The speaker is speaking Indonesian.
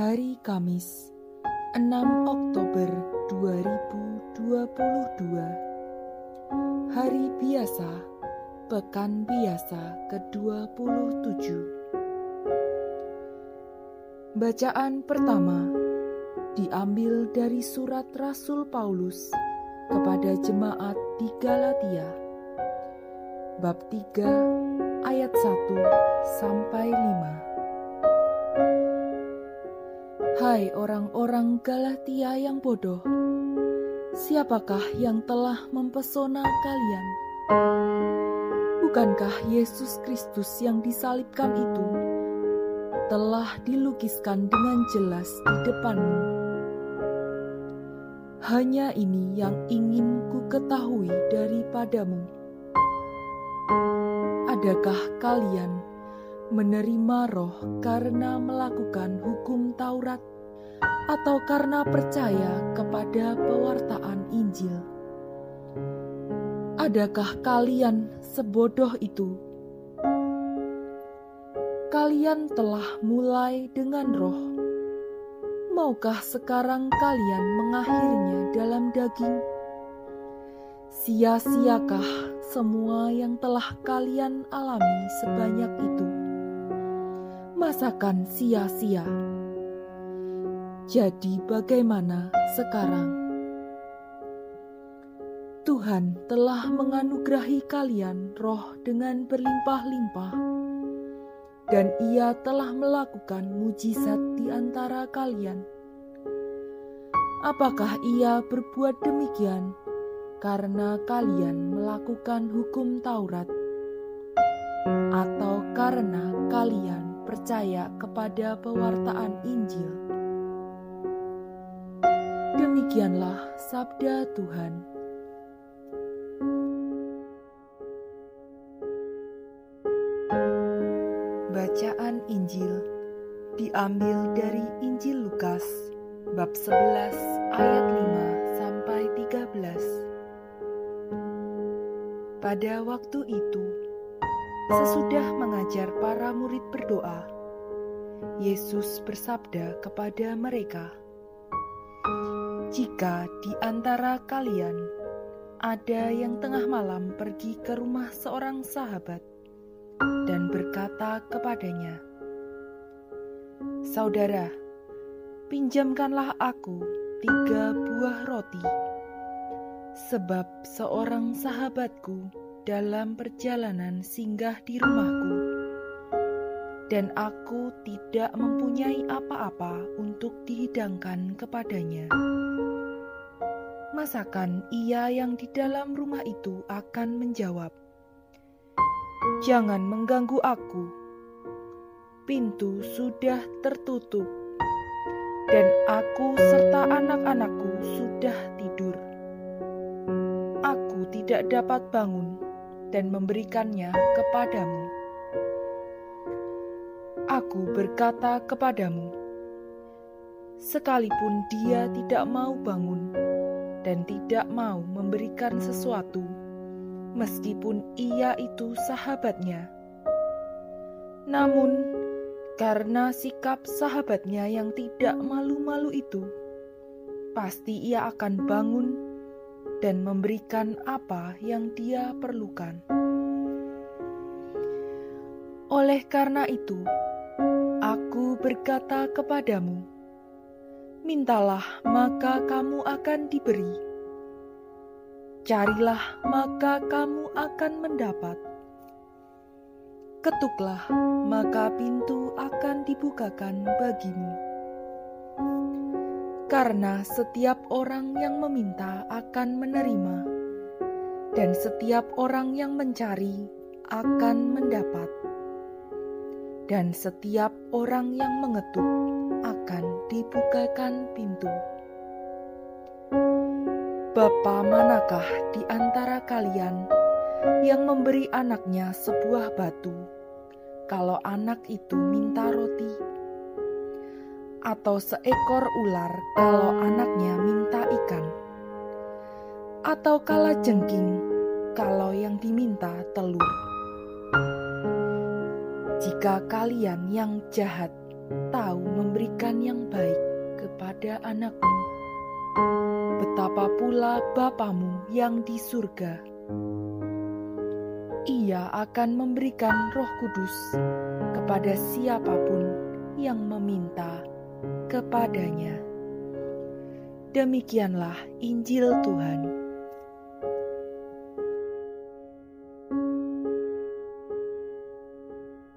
Hari Kamis, 6 Oktober 2022. Hari biasa, pekan biasa ke-27. Bacaan pertama diambil dari surat Rasul Paulus kepada jemaat di Galatia. Bab 3 ayat 1 sampai 5. Hai orang-orang Galatia yang bodoh, siapakah yang telah mempesona kalian? Bukankah Yesus Kristus yang disalibkan itu telah dilukiskan dengan jelas di depanmu? Hanya ini yang ingin ku ketahui daripadamu. Adakah kalian menerima roh karena melakukan hukum Taurat atau karena percaya kepada pewartaan Injil? Adakah kalian sebodoh itu? Kalian telah mulai dengan roh. Maukah sekarang kalian mengakhirinya dalam daging? Sia-siakah semua yang telah kalian alami sebanyak itu? Masakan sia-sia? Jadi, bagaimana sekarang? Tuhan telah menganugerahi kalian roh dengan berlimpah-limpah, dan Ia telah melakukan mujizat di antara kalian. Apakah Ia berbuat demikian karena kalian melakukan hukum Taurat, atau karena kalian percaya kepada pewartaan Injil? Demikianlah sabda Tuhan. Bacaan Injil diambil dari Injil Lukas bab 11 ayat 5 sampai 13. Pada waktu itu, sesudah mengajar para murid berdoa, Yesus bersabda kepada mereka, jika di antara kalian ada yang tengah malam pergi ke rumah seorang sahabat dan berkata kepadanya, "Saudara, pinjamkanlah aku tiga buah roti, sebab seorang sahabatku dalam perjalanan singgah di rumahku, dan aku tidak mempunyai apa-apa untuk dihidangkan kepadanya." masakan ia yang di dalam rumah itu akan menjawab, "Jangan mengganggu aku. Pintu sudah tertutup, dan aku serta anak-anakku sudah tidur. Aku tidak dapat bangun dan memberikannya kepadamu." Aku berkata kepadamu, sekalipun dia tidak mau bangun, dan tidak mau memberikan sesuatu, meskipun ia itu sahabatnya. Namun, karena sikap sahabatnya yang tidak malu-malu itu, pasti ia akan bangun dan memberikan apa yang dia perlukan. Oleh karena itu, berkata kepadamu, Mintalah, maka kamu akan diberi. Carilah, maka kamu akan mendapat. Ketuklah, maka pintu akan dibukakan bagimu. Karena setiap orang yang meminta akan menerima, dan setiap orang yang mencari akan mendapat, dan setiap orang yang mengetuk akan dibukakan pintu. Bapa manakah di antara kalian yang memberi anaknya sebuah batu kalau anak itu minta roti? Atau seekor ular kalau anaknya minta ikan? Atau kala jengking kalau yang diminta telur? Jika kalian yang jahat tahu memberikan yang baik kepada anakmu. Betapa pula Bapamu yang di surga. Ia akan memberikan roh kudus kepada siapa pun yang meminta kepadanya. Demikianlah Injil Tuhan.